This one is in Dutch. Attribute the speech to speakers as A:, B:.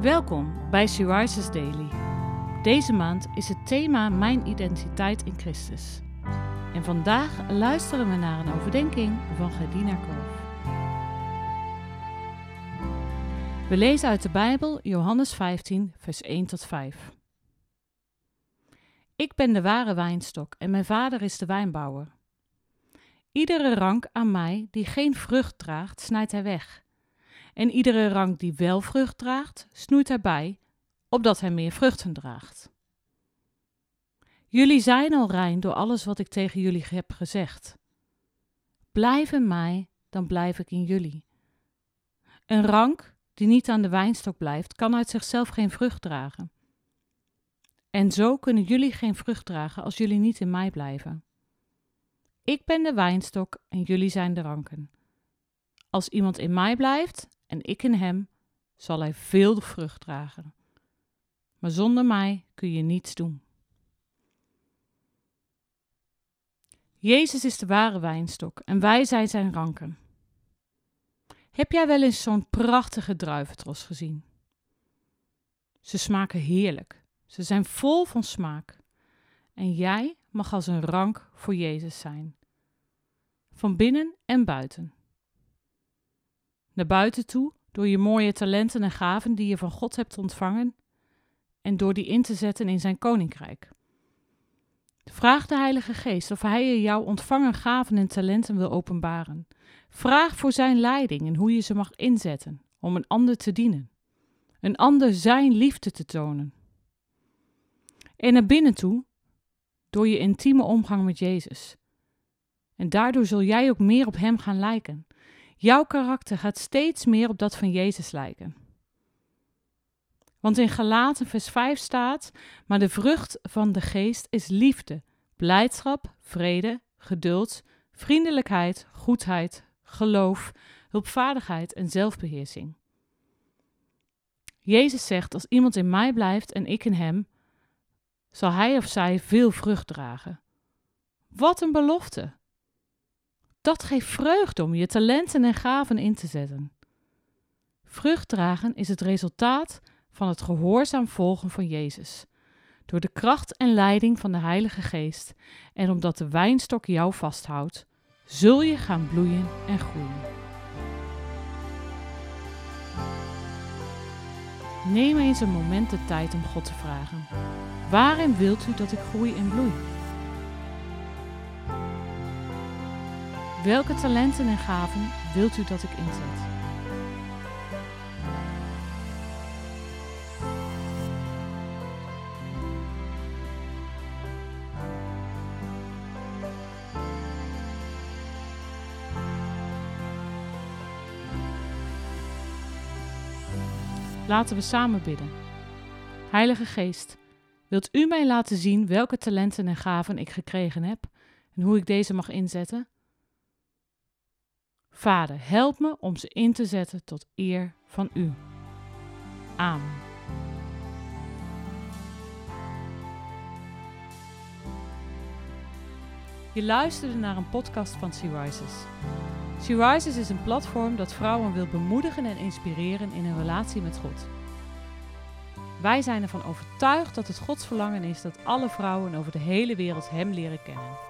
A: Welkom bij Rises Daily. Deze maand is het thema Mijn identiteit in Christus. En vandaag luisteren we naar een overdenking van Gerdina Korf. We lezen uit de Bijbel Johannes 15, vers 1 tot 5. Ik ben de ware wijnstok en mijn vader is de wijnbouwer. Iedere rank aan mij die geen vrucht draagt, snijdt hij weg. En iedere rank die wel vrucht draagt, snoeit hij bij, opdat hij meer vruchten draagt. Jullie zijn al rein door alles wat ik tegen jullie heb gezegd. Blijf in mij, dan blijf ik in jullie. Een rank die niet aan de wijnstok blijft, kan uit zichzelf geen vrucht dragen. En zo kunnen jullie geen vrucht dragen als jullie niet in mij blijven. Ik ben de wijnstok en jullie zijn de ranken. Als iemand in mij blijft en ik in hem, zal hij veel vrucht dragen. Maar zonder mij kun je niets doen. Jezus is de ware wijnstok en wij zijn zijn ranken. Heb jij wel eens zo'n prachtige druiventros gezien? Ze smaken heerlijk. Ze zijn vol van smaak. En jij mag als een rank voor Jezus zijn. Van binnen en buiten. Naar buiten toe door je mooie talenten en gaven die je van God hebt ontvangen en door die in te zetten in zijn koninkrijk. Vraag de Heilige Geest of Hij je jouw ontvangen gaven en talenten wil openbaren. Vraag voor Zijn leiding en hoe je ze mag inzetten om een ander te dienen, een ander Zijn liefde te tonen. En naar binnen toe, door je intieme omgang met Jezus. En daardoor zul jij ook meer op Hem gaan lijken. Jouw karakter gaat steeds meer op dat van Jezus lijken. Want in Galaten vers 5 staat: Maar de vrucht van de geest is liefde, blijdschap, vrede, geduld, vriendelijkheid, goedheid, geloof, hulpvaardigheid en zelfbeheersing. Jezus zegt: Als iemand in mij blijft en ik in hem, zal hij of zij veel vrucht dragen. Wat een belofte! Dat geeft vreugde om je talenten en gaven in te zetten. Vrucht dragen is het resultaat van het gehoorzaam volgen van Jezus. Door de kracht en leiding van de Heilige Geest en omdat de wijnstok jou vasthoudt, zul je gaan bloeien en groeien. Neem eens een moment de tijd om God te vragen: Waarin wilt u dat ik groei en bloei? Welke talenten en gaven wilt u dat ik inzet? Laten we samen bidden. Heilige Geest, wilt u mij laten zien welke talenten en gaven ik gekregen heb en hoe ik deze mag inzetten? Vader, help me om ze in te zetten tot eer van U. Amen. Je luisterde naar een podcast van Sea Rises. Sea Rises is een platform dat vrouwen wil bemoedigen en inspireren in hun relatie met God. Wij zijn ervan overtuigd dat het Gods verlangen is dat alle vrouwen over de hele wereld Hem leren kennen.